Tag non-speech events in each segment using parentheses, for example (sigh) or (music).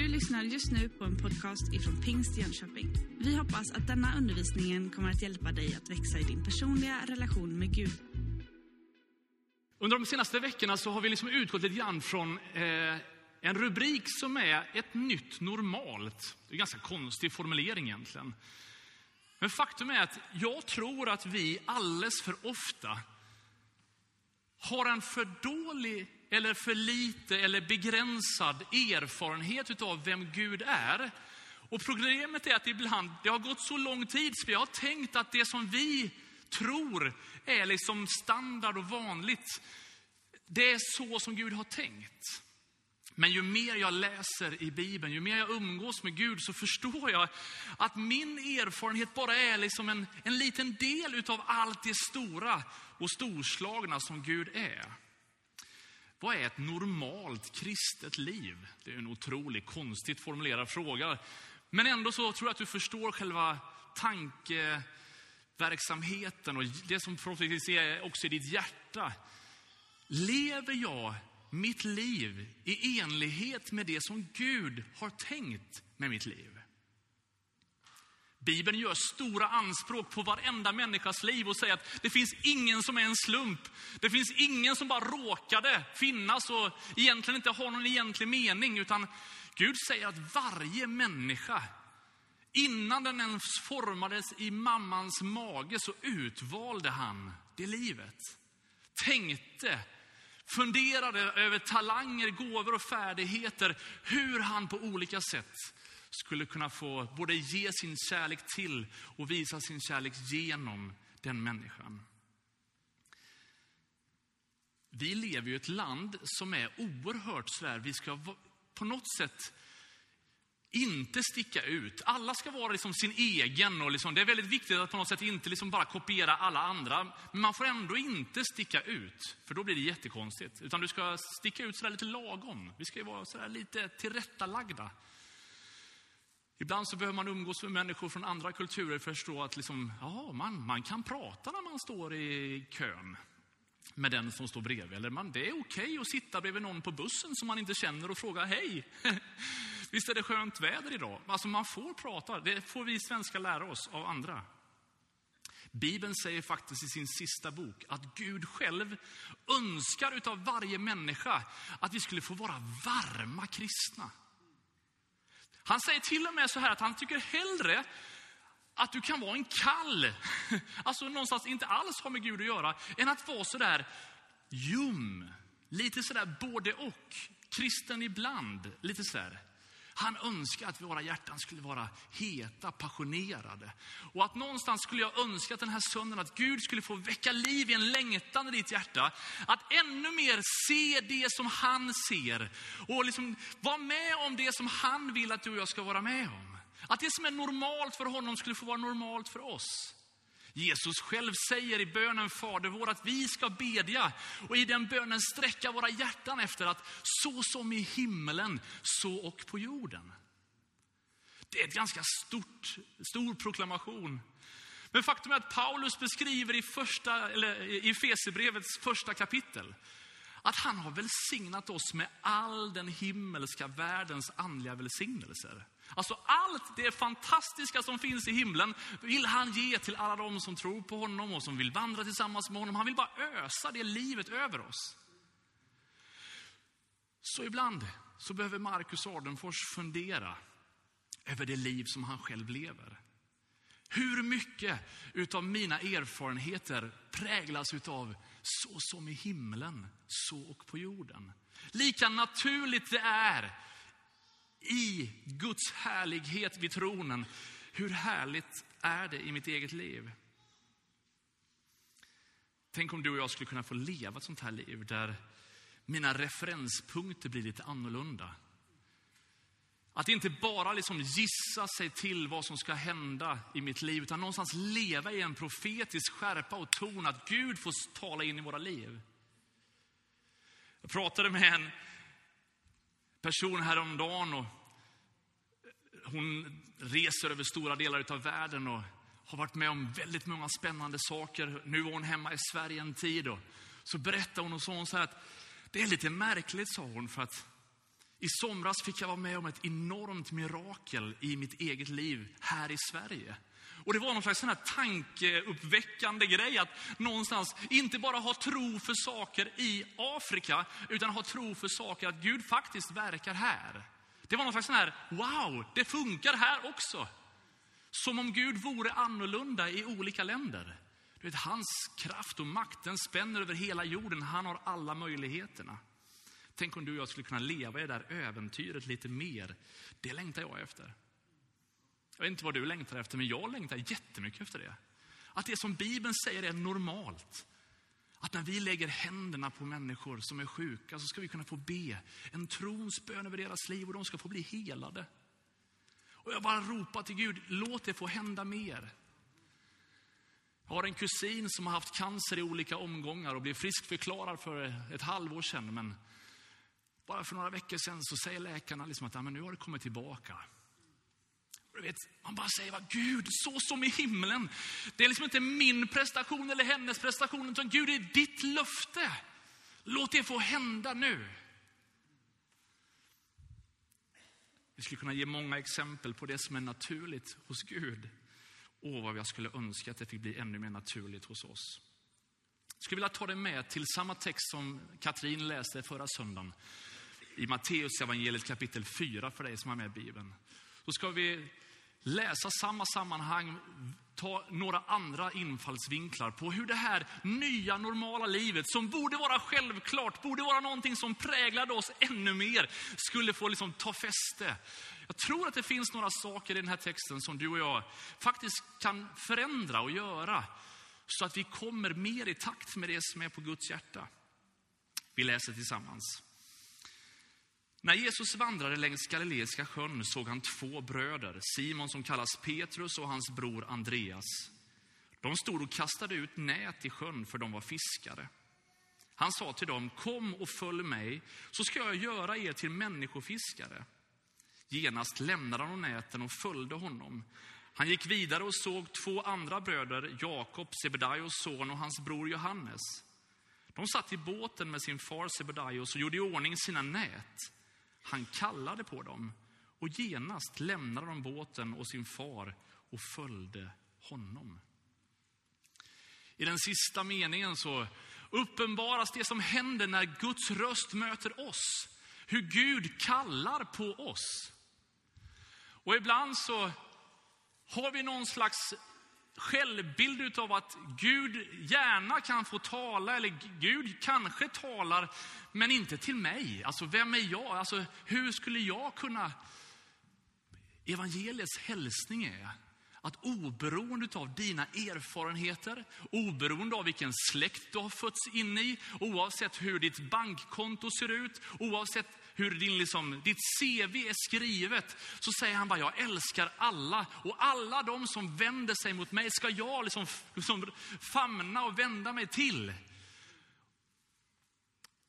Du lyssnar just nu på en podcast ifrån Pingst Jönköping. Vi hoppas att denna undervisning kommer att hjälpa dig att växa i din personliga relation med Gud. Under de senaste veckorna så har vi liksom utgått lite grann från eh, en rubrik som är ett nytt normalt. Det är en ganska konstig formulering egentligen. Men faktum är att jag tror att vi alldeles för ofta har en för dålig eller för lite eller begränsad erfarenhet av vem Gud är. Och problemet är att ibland, det har gått så lång tid så vi har tänkt att det som vi tror är liksom standard och vanligt, det är så som Gud har tänkt. Men ju mer jag läser i Bibeln, ju mer jag umgås med Gud så förstår jag att min erfarenhet bara är liksom en, en liten del av allt det stora och storslagna som Gud är. Vad är ett normalt kristet liv? Det är en otroligt konstigt formulerad fråga. Men ändå så tror jag att du förstår själva tankeverksamheten och det som förhoppningsvis är också i ditt hjärta. Lever jag mitt liv i enlighet med det som Gud har tänkt med mitt liv? Bibeln gör stora anspråk på varenda människas liv och säger att det finns ingen som är en slump. Det finns ingen som bara råkade finnas och egentligen inte har någon egentlig mening. Utan Gud säger att varje människa, innan den ens formades i mammans mage så utvalde han det livet. Tänkte, funderade över talanger, gåvor och färdigheter, hur han på olika sätt skulle kunna få både ge sin kärlek till och visa sin kärlek genom den människan. Vi lever i ett land som är oerhört sådär, vi ska på något sätt inte sticka ut. Alla ska vara liksom sin egen och liksom, det är väldigt viktigt att på något sätt inte liksom bara kopiera alla andra. Men man får ändå inte sticka ut, för då blir det jättekonstigt. Utan du ska sticka ut sådär lite lagom. Vi ska ju vara sådär lite tillrättalagda. Ibland så behöver man umgås med människor från andra kulturer för att förstå att liksom, ja, man, man kan prata när man står i kön med den som står bredvid. Eller man, det är okej okay att sitta bredvid någon på bussen som man inte känner och fråga hej. (laughs) Visst är det skönt väder idag? Alltså man får prata, det får vi svenskar lära oss av andra. Bibeln säger faktiskt i sin sista bok att Gud själv önskar utav varje människa att vi skulle få vara varma kristna. Han säger till och med så här att han tycker hellre att du kan vara en kall, (laughs) alltså någonstans inte alls har med Gud att göra, än att vara så där ljum, lite sådär både och, kristen ibland, lite sådär. Han önskar att våra hjärtan skulle vara heta, passionerade. Och att någonstans skulle jag önska att den här söndagen att Gud skulle få väcka liv i en längtan i ditt hjärta. Att ännu mer se det som han ser. Och liksom vara med om det som han vill att du och jag ska vara med om. Att det som är normalt för honom skulle få vara normalt för oss. Jesus själv säger i bönen Fader vår att vi ska bedja och i den bönen sträcka våra hjärtan efter att så som i himmelen, så och på jorden. Det är ett ganska stort, stor proklamation. Men faktum är att Paulus beskriver i, första, eller i Fesebrevets första kapitel att han har välsignat oss med all den himmelska världens andliga välsignelser. Alltså allt det fantastiska som finns i himlen vill han ge till alla de som tror på honom och som vill vandra tillsammans med honom. Han vill bara ösa det livet över oss. Så ibland så behöver Marcus Ardenfors fundera över det liv som han själv lever. Hur mycket utav mina erfarenheter präglas utav så som i himlen, så och på jorden. Lika naturligt det är i Guds härlighet vid tronen. Hur härligt är det i mitt eget liv? Tänk om du och jag skulle kunna få leva ett sånt här liv där mina referenspunkter blir lite annorlunda. Att inte bara liksom gissa sig till vad som ska hända i mitt liv, utan någonstans leva i en profetisk skärpa och ton att Gud får tala in i våra liv. Jag pratade med en person häromdagen och hon reser över stora delar av världen och har varit med om väldigt många spännande saker. Nu var hon hemma i Sverige en tid och så berättade hon och sa hon så här att det är lite märkligt, sa hon, för att i somras fick jag vara med om ett enormt mirakel i mitt eget liv här i Sverige. Och det var någon slags sån här tankeuppväckande grej att någonstans inte bara ha tro för saker i Afrika, utan ha tro för saker att Gud faktiskt verkar här. Det var någon slags sån här, wow, det funkar här också. Som om Gud vore annorlunda i olika länder. Du vet, hans kraft och makt, den spänner över hela jorden. Han har alla möjligheterna. Tänk om du och jag skulle kunna leva i det där äventyret lite mer. Det längtar jag efter. Jag vet inte vad du längtar efter, men jag längtar jättemycket efter det. Att det som Bibeln säger är normalt. Att när vi lägger händerna på människor som är sjuka så ska vi kunna få be en trons bön över deras liv och de ska få bli helade. Och jag bara ropar till Gud, låt det få hända mer. Jag har en kusin som har haft cancer i olika omgångar och blev friskförklarad för ett halvår sedan. Men bara för några veckor sedan så säger läkarna liksom att ja, men nu har det kommit tillbaka. Du vet, man bara säger, vad Gud, så som i himlen. Det är liksom inte min prestation eller hennes prestation, utan Gud, det är ditt löfte. Låt det få hända nu. Vi skulle kunna ge många exempel på det som är naturligt hos Gud. Åh, vad jag skulle önska att det fick bli ännu mer naturligt hos oss. Jag skulle vilja ta det med till samma text som Katrin läste förra söndagen. I Matteus evangeliet kapitel 4 för dig som har med Bibeln. Då ska vi läsa samma sammanhang, ta några andra infallsvinklar på hur det här nya normala livet, som borde vara självklart, borde vara någonting som präglade oss ännu mer, skulle få liksom ta fäste. Jag tror att det finns några saker i den här texten som du och jag faktiskt kan förändra och göra så att vi kommer mer i takt med det som är på Guds hjärta. Vi läser tillsammans. När Jesus vandrade längs Galileiska sjön såg han två bröder, Simon som kallas Petrus och hans bror Andreas. De stod och kastade ut nät i sjön för de var fiskare. Han sa till dem, kom och följ mig så ska jag göra er till människofiskare. Genast lämnade de näten och följde honom. Han gick vidare och såg två andra bröder, Jakob, Sebedaios son och hans bror Johannes. De satt i båten med sin far Sebedaios och gjorde i ordning sina nät. Han kallade på dem och genast lämnade de båten och sin far och följde honom. I den sista meningen så uppenbaras det som händer när Guds röst möter oss. Hur Gud kallar på oss. Och ibland så har vi någon slags självbild av att Gud gärna kan få tala, eller Gud kanske talar, men inte till mig. Alltså, vem är jag? Alltså, hur skulle jag kunna... Evangeliets hälsning är att oberoende av dina erfarenheter, oberoende av vilken släkt du har fötts in i, oavsett hur ditt bankkonto ser ut, oavsett hur din, liksom, ditt CV är skrivet, så säger han bara, jag älskar alla. Och alla de som vänder sig mot mig ska jag liksom, liksom famna och vända mig till.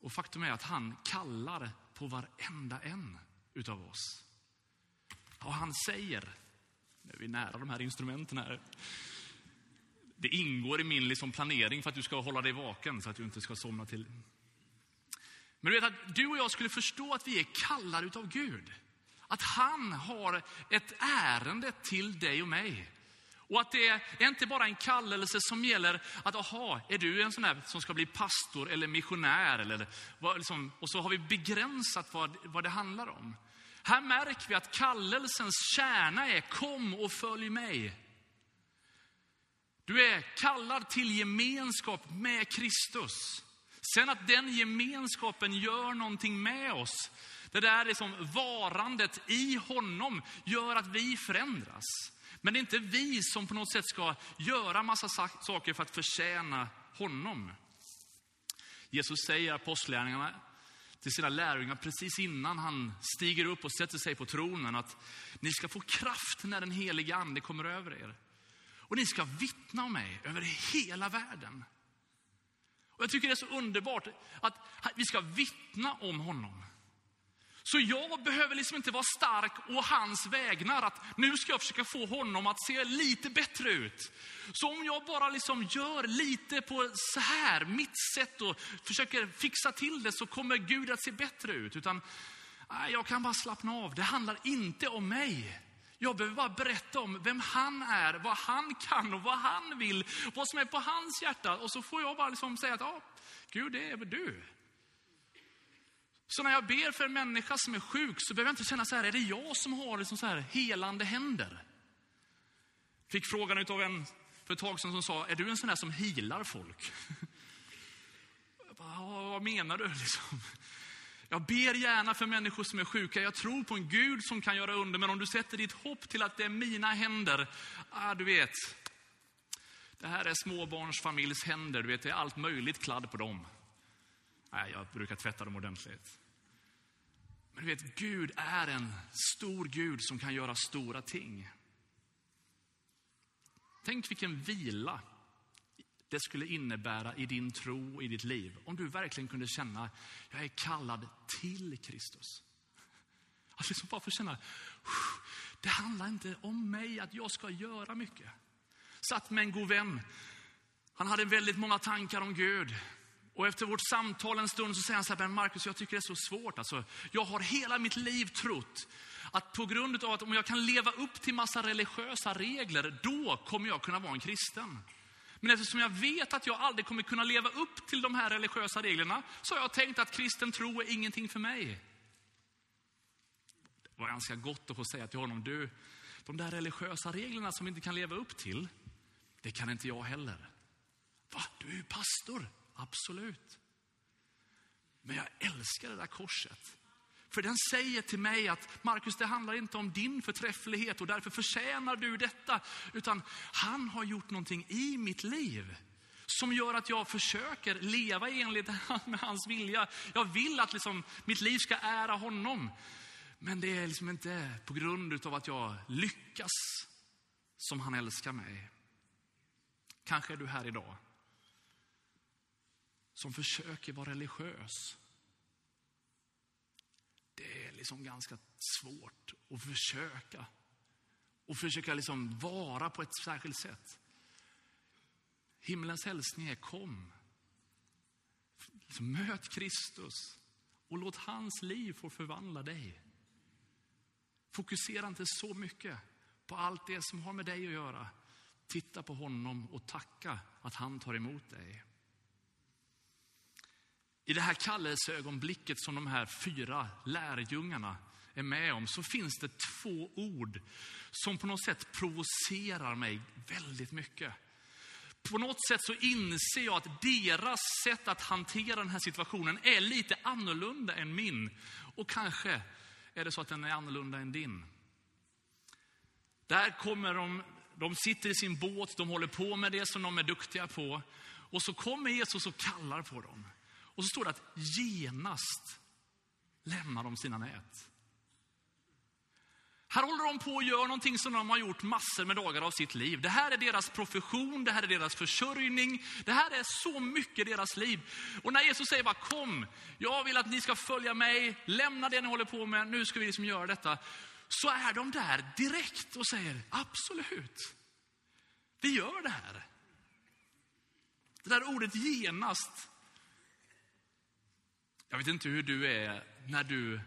Och faktum är att han kallar på varenda en utav oss. Och han säger, vi är nära de här instrumenten här. Det ingår i min liksom planering för att du ska hålla dig vaken så att du inte ska somna till. Men du vet att du och jag skulle förstå att vi är kallade utav Gud. Att han har ett ärende till dig och mig. Och att det är inte bara en kallelse som gäller att, aha, är du en sån här som ska bli pastor eller missionär? Eller, vad, liksom, och så har vi begränsat vad, vad det handlar om. Här märker vi att kallelsens kärna är kom och följ mig. Du är kallad till gemenskap med Kristus. Sen att den gemenskapen gör någonting med oss, det där liksom varandet i honom gör att vi förändras. Men det är inte vi som på något sätt ska göra massa saker för att förtjäna honom. Jesus säger apostlärningarna till sina lärjungar precis innan han stiger upp och sätter sig på tronen att ni ska få kraft när den heliga ande kommer över er. Och ni ska vittna om mig över hela världen. Och jag tycker det är så underbart att vi ska vittna om honom. Så jag behöver liksom inte vara stark och hans vägnar. Att nu ska jag försöka få honom att se lite bättre ut. Så om jag bara liksom gör lite på så här, mitt sätt och försöker fixa till det så kommer Gud att se bättre ut. Utan jag kan bara slappna av. Det handlar inte om mig. Jag behöver bara berätta om vem han är, vad han kan och vad han vill, vad som är på hans hjärta. Och så får jag bara liksom säga att, ja, Gud, det är du. Så när jag ber för en människa som är sjuk så behöver jag inte känna så här, är det jag som har liksom så här helande händer? Fick frågan av en för ett tag sedan som sa, är du en sån där som healar folk? (laughs) Jag bara, vad menar du? (laughs) Liksom. Jag ber gärna för människor som är sjuka. Jag tror på en Gud som kan göra under. Men om du sätter ditt hopp till att det är mina händer, ah, du vet. Det här är småbarnsfamiljs händer, du vet, det är allt möjligt kladd på dem. Nej, jag brukar tvätta dem ordentligt. Men du vet, Gud är en stor Gud som kan göra stora ting. Tänk vilken vila det skulle innebära i din tro och i ditt liv. Om du verkligen kunde känna, jag är kallad till Kristus. Att liksom bara få känna, det handlar inte om mig, att jag ska göra mycket. Satt med en god vän. Han hade väldigt många tankar om Gud. Och efter vårt samtal en stund så säger han så här, Markus, jag tycker det är så svårt. Alltså, jag har hela mitt liv trott att på grund av att om jag kan leva upp till massa religiösa regler, då kommer jag kunna vara en kristen. Men eftersom jag vet att jag aldrig kommer kunna leva upp till de här religiösa reglerna, så har jag tänkt att kristen tro är ingenting för mig. Det var ganska gott att få säga till honom, du, de där religiösa reglerna som vi inte kan leva upp till, det kan inte jag heller. Va, du är ju pastor. Absolut. Men jag älskar det där korset. För den säger till mig att Markus, det handlar inte om din förträfflighet och därför förtjänar du detta. Utan han har gjort någonting i mitt liv som gör att jag försöker leva enligt (laughs) med hans vilja. Jag vill att liksom mitt liv ska ära honom. Men det är liksom inte på grund av att jag lyckas som han älskar mig. Kanske är du här idag som försöker vara religiös. Det är liksom ganska svårt att försöka. Och försöka liksom vara på ett särskilt sätt. Himlens hälsning är kom. Liksom möt Kristus och låt hans liv få förvandla dig. Fokusera inte så mycket på allt det som har med dig att göra. Titta på honom och tacka att han tar emot dig. I det här kallelseögonblicket som de här fyra lärjungarna är med om så finns det två ord som på något sätt provocerar mig väldigt mycket. På något sätt så inser jag att deras sätt att hantera den här situationen är lite annorlunda än min. Och kanske är det så att den är annorlunda än din. Där kommer de, de sitter i sin båt, de håller på med det som de är duktiga på. Och så kommer Jesus och kallar på dem. Och så står det att genast lämnar de sina nät. Här håller de på och gör någonting som de har gjort massor med dagar av sitt liv. Det här är deras profession, det här är deras försörjning. Det här är så mycket deras liv. Och när Jesus säger bara kom, jag vill att ni ska följa mig, lämna det ni håller på med, nu ska vi liksom göra detta. Så är de där direkt och säger absolut, vi gör det här. Det där ordet genast jag vet inte hur du är när du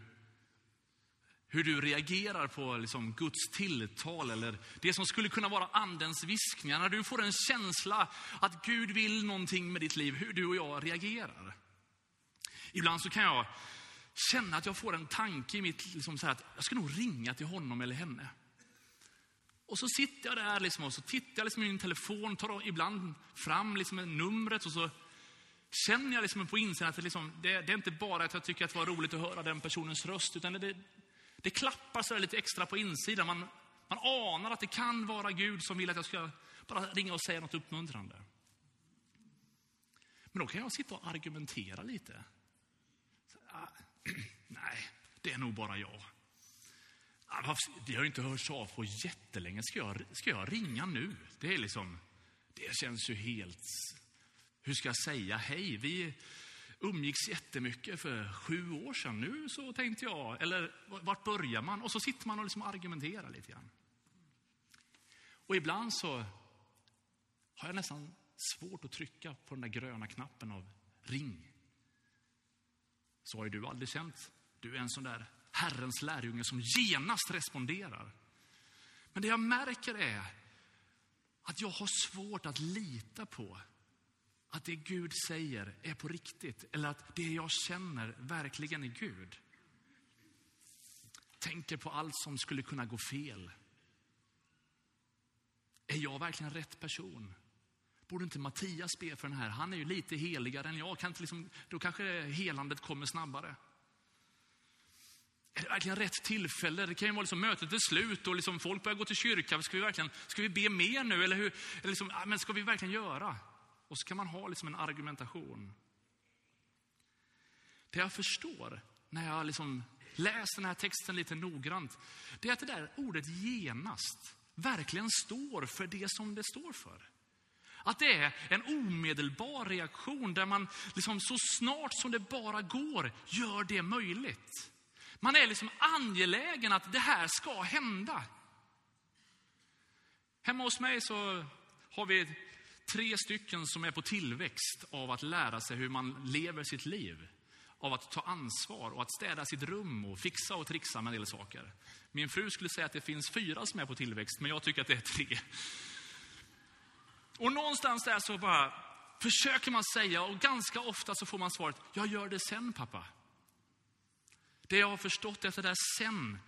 hur du reagerar på liksom Guds tilltal eller det som skulle kunna vara andens viskningar. När du får en känsla att Gud vill någonting med ditt liv, hur du och jag reagerar. Ibland så kan jag känna att jag får en tanke i mitt, liksom så att jag ska nog ringa till honom eller henne. Och så sitter jag där liksom och så tittar jag liksom i min telefon, tar ibland fram liksom numret och så känner jag liksom på insidan att det, liksom, det, det, är inte bara att jag tycker att det var roligt att höra den personens röst, utan det, det klappar så lite extra på insidan. Man, man anar att det kan vara Gud som vill att jag ska bara ringa och säga något uppmuntrande. Men då kan jag sitta och argumentera lite. Så, ah, (clears throat) nej, det är nog bara jag. Ah, har har inte hörts av på jättelänge. Ska jag, ska jag ringa nu? Det är liksom, det känns ju helt hur ska jag säga hej? Vi umgicks jättemycket för sju år sedan. Nu så tänkte jag, eller vart börjar man? Och så sitter man och liksom argumenterar lite grann. Och ibland så har jag nästan svårt att trycka på den där gröna knappen av ring. Så har ju du aldrig känt. Du är en sån där Herrens lärjunge som genast responderar. Men det jag märker är att jag har svårt att lita på att det Gud säger är på riktigt eller att det jag känner verkligen är Gud. Tänker på allt som skulle kunna gå fel. Är jag verkligen rätt person? Borde inte Mattias be för den här? Han är ju lite heligare än jag. Kan inte liksom, då kanske helandet kommer snabbare. Är det verkligen rätt tillfälle? Det kan ju vara liksom mötet är slut och liksom folk börjar gå till kyrkan. Ska vi verkligen ska vi be mer nu? Eller, hur, eller liksom, men ska vi verkligen göra? Och så kan man ha liksom en argumentation. Det jag förstår när jag liksom läser den här texten lite noggrant, det är att det där ordet genast verkligen står för det som det står för. Att det är en omedelbar reaktion där man liksom så snart som det bara går gör det möjligt. Man är liksom angelägen att det här ska hända. Hemma hos mig så har vi tre stycken som är på tillväxt av att lära sig hur man lever sitt liv. Av att ta ansvar och att städa sitt rum och fixa och trixa med en del saker. Min fru skulle säga att det finns fyra som är på tillväxt, men jag tycker att det är tre. Och någonstans där så bara försöker man säga och ganska ofta så får man svaret, jag gör det sen pappa. Det jag har förstått är att det där sen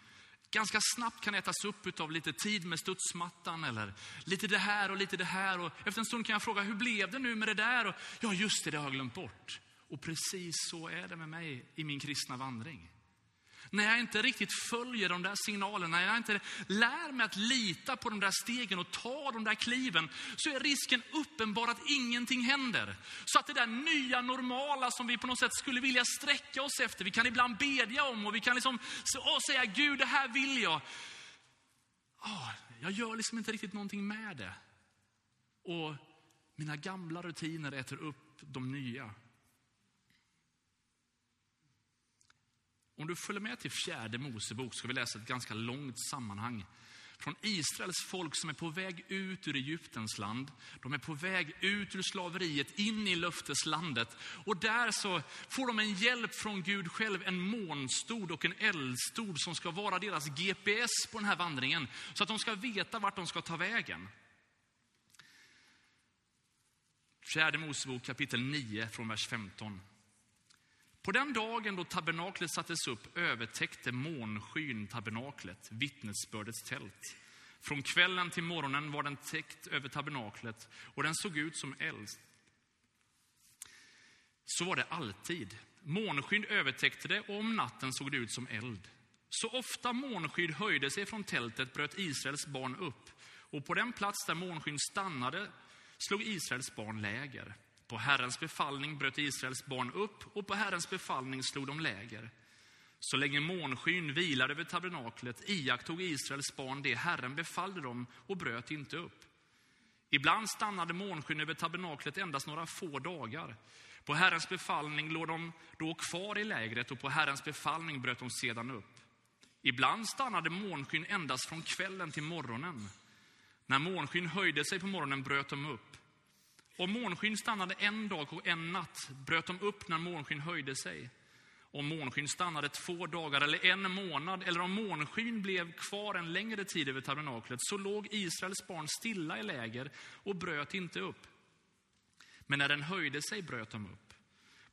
ganska snabbt kan ätas upp av lite tid med studsmattan eller lite det här och lite det här. Och efter en stund kan jag fråga, hur blev det nu med det där? Och, ja, just det, det har jag glömt bort. Och precis så är det med mig i min kristna vandring. När jag inte riktigt följer de där signalerna, när jag inte lär mig att lita på de där stegen och ta de där kliven, så är risken uppenbar att ingenting händer. Så att det där nya normala som vi på något sätt skulle vilja sträcka oss efter, vi kan ibland bedja om och vi kan liksom säga Gud, det här vill jag. Jag gör liksom inte riktigt någonting med det. Och mina gamla rutiner äter upp de nya. Om du följer med till fjärde Mosebok ska vi läsa ett ganska långt sammanhang från Israels folk som är på väg ut ur Egyptens land. De är på väg ut ur slaveriet in i löfteslandet. Och där så får de en hjälp från Gud själv, en månstod och en eldstod som ska vara deras GPS på den här vandringen. Så att de ska veta vart de ska ta vägen. Fjärde Mosebok kapitel 9 från vers 15. På den dagen då tabernaklet sattes upp övertäckte månskyn tabernaklet, vittnesbördets tält. Från kvällen till morgonen var den täckt över tabernaklet och den såg ut som eld. Så var det alltid. Månskyn övertäckte det och om natten såg det ut som eld. Så ofta månskydd höjde sig från tältet bröt Israels barn upp och på den plats där månskydd stannade slog Israels barn läger. På Herrens befallning bröt Israels barn upp och på Herrens befallning slog de läger. Så länge månskyn vilade över tabernaklet iakttog Israels barn det Herren befallde dem och bröt inte upp. Ibland stannade månskyn över tabernaklet endast några få dagar. På Herrens befallning låg de då kvar i lägret och på Herrens befallning bröt de sedan upp. Ibland stannade månskyn endast från kvällen till morgonen. När månskyn höjde sig på morgonen bröt de upp. Om månskyn stannade en dag och en natt bröt de upp när månskyn höjde sig. Om månskyn stannade två dagar eller en månad, eller om månskyn blev kvar en längre tid över tabernaklet, så låg Israels barn stilla i läger och bröt inte upp. Men när den höjde sig bröt de upp.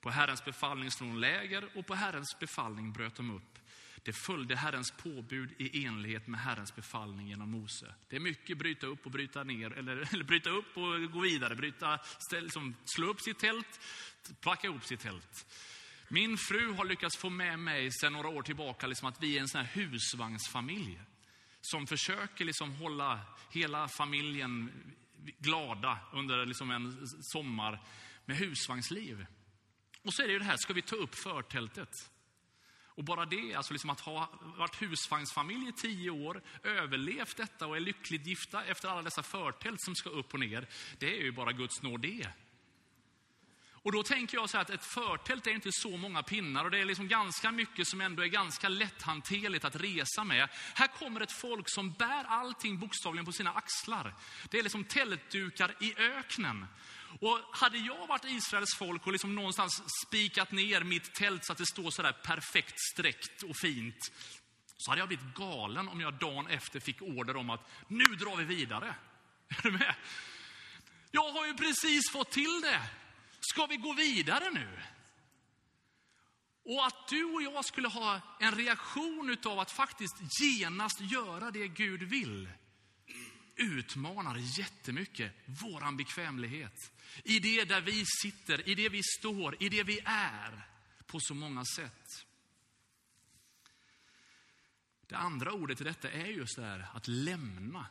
På Herrens befallning slog de läger och på Herrens befallning bröt de upp. Det följde Herrens påbud i enlighet med Herrens befallning genom Mose. Det är mycket bryta upp och bryta ner, eller, (laughs) eller bryta upp och gå vidare. Bryta, ställ, liksom, slå upp sitt tält, packa ihop sitt tält. Min fru har lyckats få med mig sedan några år tillbaka liksom att vi är en sån här husvagnsfamilj. Som försöker liksom hålla hela familjen glada under liksom en sommar med husvagnsliv. Och så är det ju det här, ska vi ta upp förtältet? Och bara det, alltså liksom att ha varit husvagnsfamilj i tio år, överlevt detta och är lyckligt gifta efter alla dessa förtält som ska upp och ner, det är ju bara Guds nåd det. Och då tänker jag så här att ett förtält är inte så många pinnar och det är liksom ganska mycket som ändå är ganska lätthanterligt att resa med. Här kommer ett folk som bär allting bokstavligen på sina axlar. Det är liksom tältdukar i öknen. Och hade jag varit Israels folk och liksom någonstans spikat ner mitt tält så att det står så där perfekt sträckt och fint, så hade jag blivit galen om jag dagen efter fick order om att nu drar vi vidare. (laughs) Är du med? Jag har ju precis fått till det. Ska vi gå vidare nu? Och att du och jag skulle ha en reaktion utav att faktiskt genast göra det Gud vill utmanar jättemycket våran bekvämlighet. I det där vi sitter, i det vi står, i det vi är på så många sätt. Det andra ordet i detta är just det här att lämna.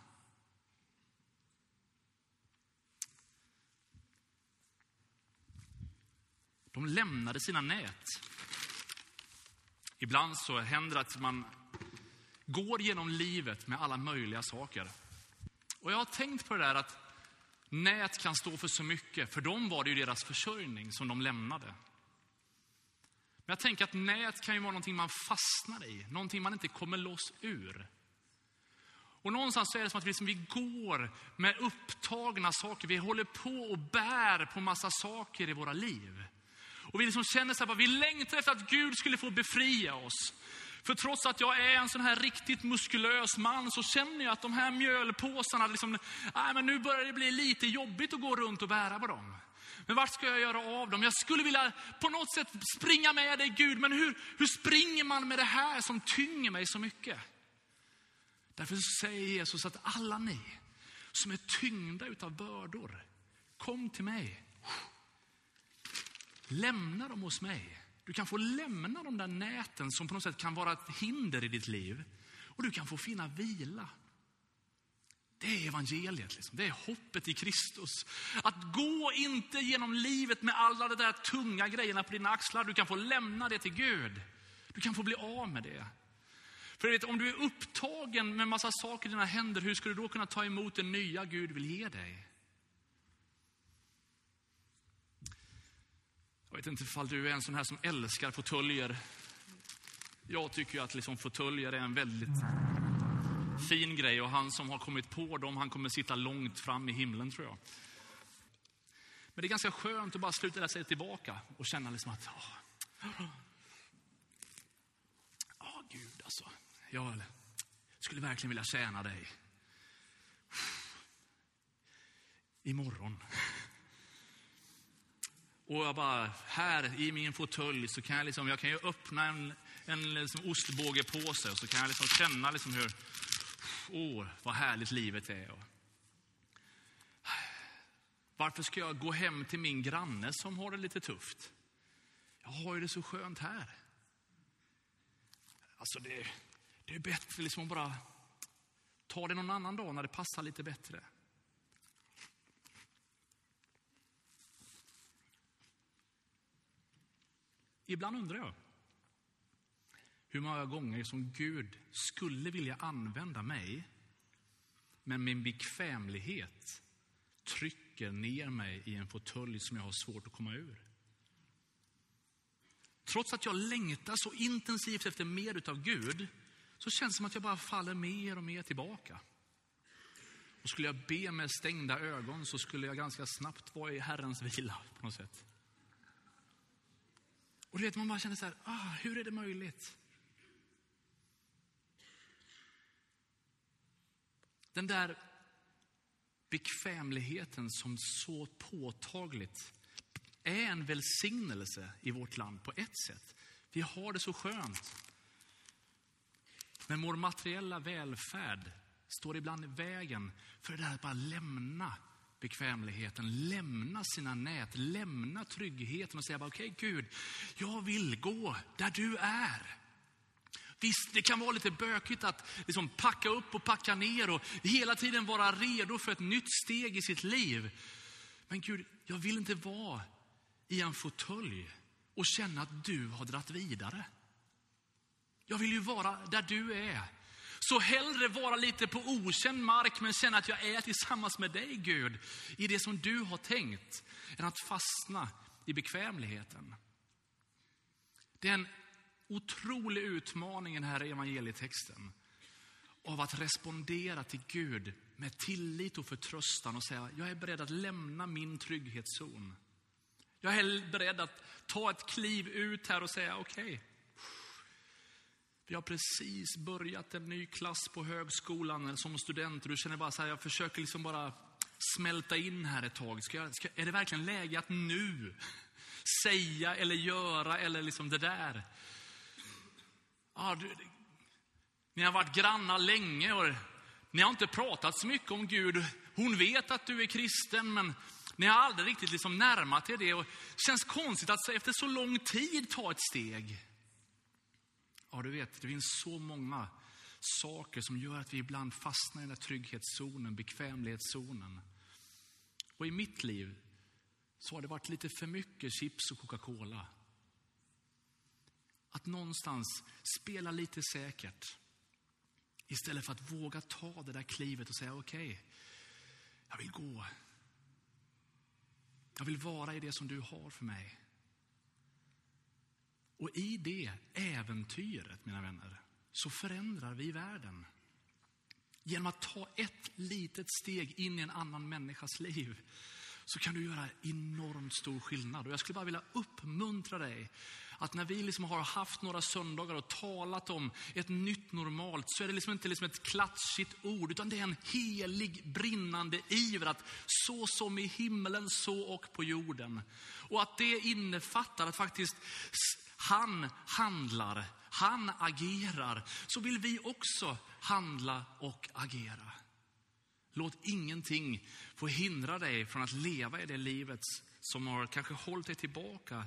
De lämnade sina nät. Ibland så händer det att man går genom livet med alla möjliga saker. Och jag har tänkt på det där att nät kan stå för så mycket. För dem var det ju deras försörjning som de lämnade. Men jag tänker att nät kan ju vara någonting man fastnar i, någonting man inte kommer loss ur. Och någonstans så är det som att vi, liksom, vi går med upptagna saker. Vi håller på och bär på massa saker i våra liv. Och vi liksom känner så här, vi längtar efter att Gud skulle få befria oss. För trots att jag är en sån här riktigt muskulös man så känner jag att de här mjölpåsarna, liksom, nej, men nu börjar det bli lite jobbigt att gå runt och bära på dem. Men vart ska jag göra av dem? Jag skulle vilja på något sätt springa med dig Gud, men hur, hur springer man med det här som tynger mig så mycket? Därför säger Jesus att alla ni som är tyngda utav bördor, kom till mig. Lämna dem hos mig. Du kan få lämna de där näten som på något sätt kan vara ett hinder i ditt liv. Och du kan få finna vila. Det är evangeliet, liksom. det är hoppet i Kristus. Att gå inte genom livet med alla de där tunga grejerna på dina axlar. Du kan få lämna det till Gud. Du kan få bli av med det. För vet, om du är upptagen med massa saker i dina händer, hur ska du då kunna ta emot det nya Gud vill ge dig? Jag vet inte ifall du är en sån här som älskar fåtöljer. Jag tycker att liksom fåtöljer är en väldigt fin grej och han som har kommit på dem, han kommer sitta långt fram i himlen tror jag. Men det är ganska skönt att bara sluta där sig tillbaka och känna liksom att, åh, åh Gud alltså, jag skulle verkligen vilja tjäna dig. Imorgon. Och jag bara, här i min fåtölj så kan jag liksom, jag kan ju öppna en, en liksom ostbågepåse och så kan jag liksom känna liksom hur, åh, vad härligt livet är. Varför ska jag gå hem till min granne som har det lite tufft? Jag har ju det så skönt här. Alltså det, det är bättre liksom att bara ta det någon annan dag när det passar lite bättre. Ibland undrar jag hur många gånger som Gud skulle vilja använda mig, men min bekvämlighet trycker ner mig i en fåtölj som jag har svårt att komma ur. Trots att jag längtar så intensivt efter mer utav Gud, så känns det som att jag bara faller mer och mer tillbaka. Och skulle jag be med stängda ögon så skulle jag ganska snabbt vara i Herrens vila på något sätt. Och du vet, man bara känner så här, ah, hur är det möjligt? Den där bekvämligheten som så påtagligt är en välsignelse i vårt land på ett sätt. Vi har det så skönt. Men vår materiella välfärd står ibland i vägen för det där att bara lämna bekvämligheten, lämna sina nät, lämna tryggheten och säga okej okay, Gud, jag vill gå där du är. Visst, det kan vara lite bökigt att liksom packa upp och packa ner och hela tiden vara redo för ett nytt steg i sitt liv. Men Gud, jag vill inte vara i en fåtölj och känna att du har dratt vidare. Jag vill ju vara där du är. Så hellre vara lite på okänd mark men känna att jag är tillsammans med dig Gud i det som du har tänkt, än att fastna i bekvämligheten. Det är en otrolig utmaning i den här evangelietexten av att respondera till Gud med tillit och förtröstan och säga, jag är beredd att lämna min trygghetszon. Jag är beredd att ta ett kliv ut här och säga, okej, okay, vi har precis börjat en ny klass på högskolan som student och du känner bara så här, jag försöker liksom bara smälta in här ett tag. Ska jag, ska, är det verkligen läge att nu säga eller göra eller liksom det där? Ja, du, ni har varit grannar länge och ni har inte pratat så mycket om Gud. Hon vet att du är kristen, men ni har aldrig riktigt liksom närmat er det. Och det känns konstigt att efter så lång tid ta ett steg. Ja, du vet, det finns så många saker som gör att vi ibland fastnar i den där trygghetszonen, bekvämlighetszonen. Och i mitt liv så har det varit lite för mycket chips och Coca-Cola. Att någonstans spela lite säkert. Istället för att våga ta det där klivet och säga okej, okay, jag vill gå. Jag vill vara i det som du har för mig. Och i det äventyret, mina vänner, så förändrar vi världen. Genom att ta ett litet steg in i en annan människas liv så kan du göra enormt stor skillnad. Och jag skulle bara vilja uppmuntra dig att när vi liksom har haft några söndagar och talat om ett nytt normalt så är det liksom inte liksom ett klatschigt ord utan det är en helig brinnande iver att så som i himmelen så och på jorden. Och att det innefattar att faktiskt han handlar, han agerar, så vill vi också handla och agera. Låt ingenting få hindra dig från att leva i det livet som har kanske hållit dig tillbaka.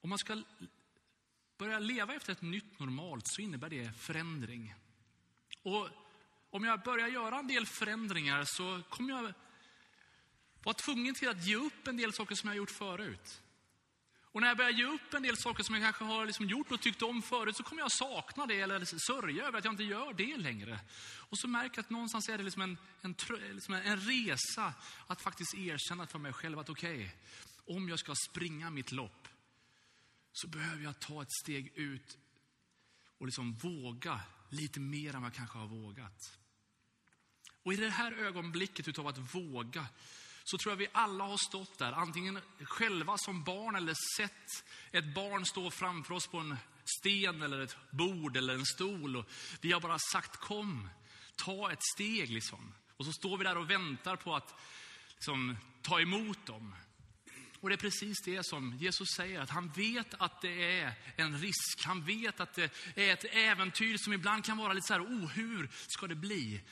Om man ska börja leva efter ett nytt normalt så innebär det förändring. Och om jag börjar göra en del förändringar så kommer jag vara tvungen till att ge upp en del saker som jag gjort förut. Och när jag börjar ge upp en del saker som jag kanske har liksom gjort och tyckt om förut så kommer jag sakna det eller sörja över att jag inte gör det längre. Och så märker jag att någonstans är det liksom en, en, liksom en resa att faktiskt erkänna för mig själv att okej, okay, om jag ska springa mitt lopp så behöver jag ta ett steg ut och liksom våga lite mer än vad jag kanske har vågat. Och i det här ögonblicket utav att våga så tror jag vi alla har stått där, antingen själva som barn eller sett ett barn stå framför oss på en sten eller ett bord eller en stol. Och vi har bara sagt kom, ta ett steg liksom. Och så står vi där och väntar på att liksom, ta emot dem. Och det är precis det som Jesus säger, att han vet att det är en risk. Han vet att det är ett äventyr som ibland kan vara lite så här, oh, hur ska det bli?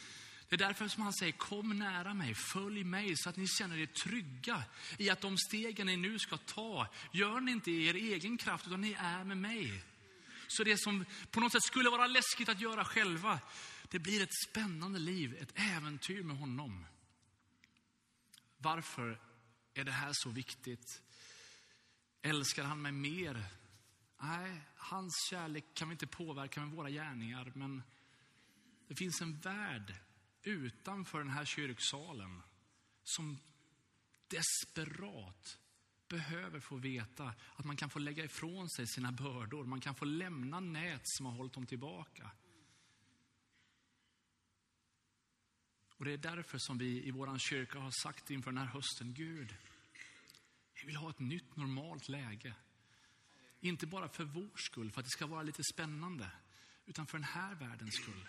Det är därför som han säger, kom nära mig, följ mig så att ni känner er trygga i att de stegen ni nu ska ta, gör ni inte i er egen kraft utan ni är med mig. Så det som på något sätt skulle vara läskigt att göra själva, det blir ett spännande liv, ett äventyr med honom. Varför är det här så viktigt? Älskar han mig mer? Nej, hans kärlek kan vi inte påverka med våra gärningar, men det finns en värld utanför den här kyrksalen som desperat behöver få veta att man kan få lägga ifrån sig sina bördor. Man kan få lämna nät som har hållit dem tillbaka. Och det är därför som vi i vår kyrka har sagt inför den här hösten, Gud, vi vill ha ett nytt normalt läge. Inte bara för vår skull, för att det ska vara lite spännande, utan för den här världens skull.